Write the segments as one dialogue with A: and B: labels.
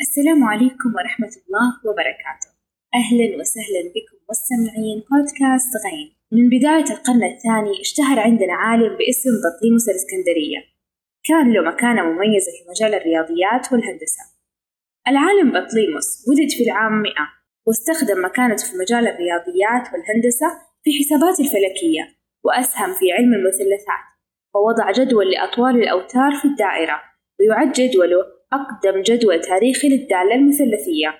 A: السلام عليكم ورحمة الله وبركاته. أهلا وسهلا بكم مستمعين بودكاست غين. من بداية القرن الثاني اشتهر عندنا عالم باسم بطليموس الإسكندرية كان له مكانة مميزة في مجال الرياضيات والهندسة. العالم بطليموس ولد في العام 100 واستخدم مكانته في مجال الرياضيات والهندسة في حسابات الفلكية وأسهم في علم المثلثات. ووضع جدول لأطوال الأوتار في الدائرة ويعد جدوله أقدم جدول تاريخي للدالة المثلثية.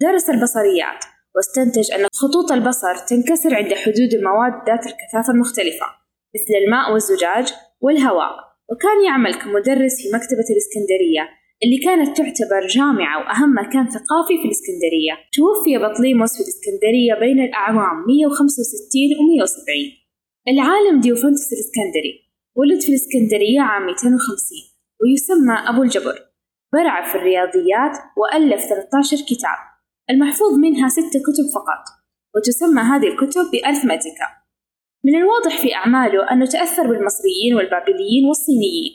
A: درس البصريات واستنتج أن خطوط البصر تنكسر عند حدود المواد ذات الكثافة المختلفة مثل الماء والزجاج والهواء. وكان يعمل كمدرس في مكتبة الإسكندرية اللي كانت تعتبر جامعة وأهم مكان ثقافي في الإسكندرية. توفي بطليموس في الإسكندرية بين الأعوام 165 و 170 العالم ديوفنتوس الإسكندري ولد في الإسكندرية عام 250 ويسمى أبو الجبر. برع في الرياضيات وألف 13 كتاب المحفوظ منها ستة كتب فقط وتسمى هذه الكتب بأرثمتيكا من الواضح في أعماله أنه تأثر بالمصريين والبابليين والصينيين.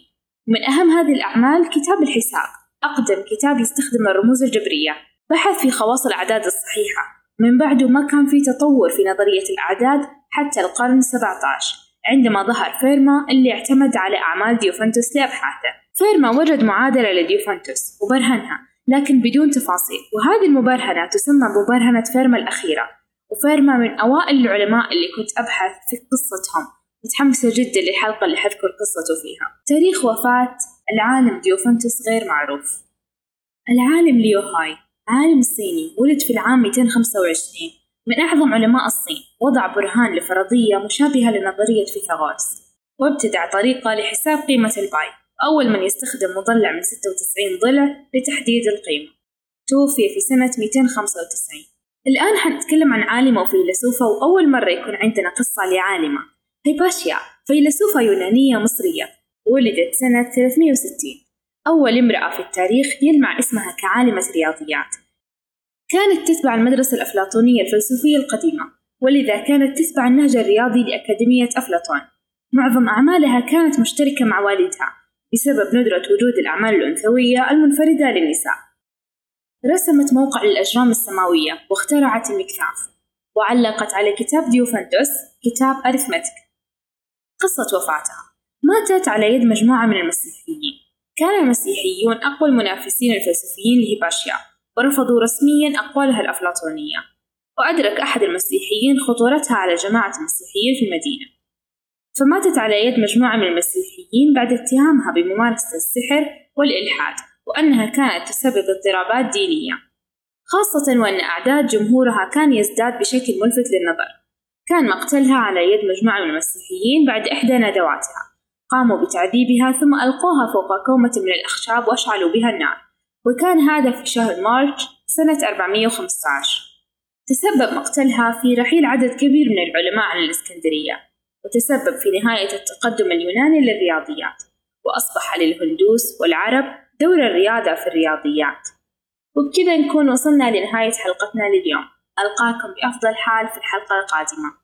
A: ومن أهم هذه الأعمال كتاب الحساب أقدم كتاب يستخدم الرموز الجبرية. بحث في خواص الأعداد الصحيحة. من بعده ما كان في تطور في نظرية الأعداد حتى القرن السبعة عشر. عندما ظهر فيرما اللي اعتمد على أعمال ديوفنتوس لأبحاثه فيرما وجد معادلة لديوفنتوس وبرهنها لكن بدون تفاصيل. وهذه المبرهنة تسمى مبرهنة فيرما الأخيرة. وفيرما من أوائل العلماء اللي كنت أبحث في قصتهم. متحمسة جدا للحلقة اللي حذكر قصته فيها. تاريخ وفاة العالم ديوفنتوس غير معروف. العالم ليو هاي عالم صيني ولد في العام 225 من أعظم علماء الصين. وضع برهان لفرضية مشابهة لنظرية فيثاغورس. وابتدع طريقة لحساب قيمة الباي أول من يستخدم مضلع من 96 ضلع لتحديد القيمة. توفي في سنة 295 الآن حنتكلم عن عالمة وفيلسوفة وأول مرة يكون عندنا قصة لعالمة. هيباشيا فيلسوفة يونانية مصرية ولدت سنة 360 أول امرأة في التاريخ يلمع اسمها كعالمة رياضيات كانت تتبع المدرسة الأفلاطونية الفلسفية القديمة. ولذا كانت تتبع النهج الرياضي لأكاديمية أفلاطون. معظم أعمالها كانت مشتركة مع والدها بسبب ندرة وجود الأعمال الأنثوية المنفردة للنساء. رسمت موقع للأجرام السماوية واخترعت المكثاف وعلقت على كتاب ديوفنتوس كتاب أرثمتك قصة وفاتها. ماتت على يد مجموعة من المسيحيين. كان المسيحيون أقوى المنافسين الفلسفيين لهيباشيا ورفضوا رسميا أقوالها الأفلاطونية. وأدرك أحد المسيحيين خطورتها على جماعة المسيحيين في المدينة. فماتت على يد مجموعة من المسيحيين بعد اتهامها بممارسة السحر والإلحاد وأنها كانت تسبب اضطرابات دينية. خاصة وأن أعداد جمهورها كان يزداد بشكل ملفت للنظر. كان مقتلها على يد مجموعة من المسيحيين بعد إحدى ندواتها. قاموا بتعذيبها ثم ألقوها فوق كومة من الأخشاب وأشعلوا بها النار. وكان هذا في شهر مارش سنة 415 تسبب مقتلها في رحيل عدد كبير من العلماء عن الإسكندرية وتسبب في نهاية التقدم اليوناني للرياضيات وأصبح للهندوس والعرب دور الرياضة في الرياضيات. وبكذا نكون وصلنا لنهاية حلقتنا لليوم. ألقاكم بأفضل حال في الحلقة القادمة.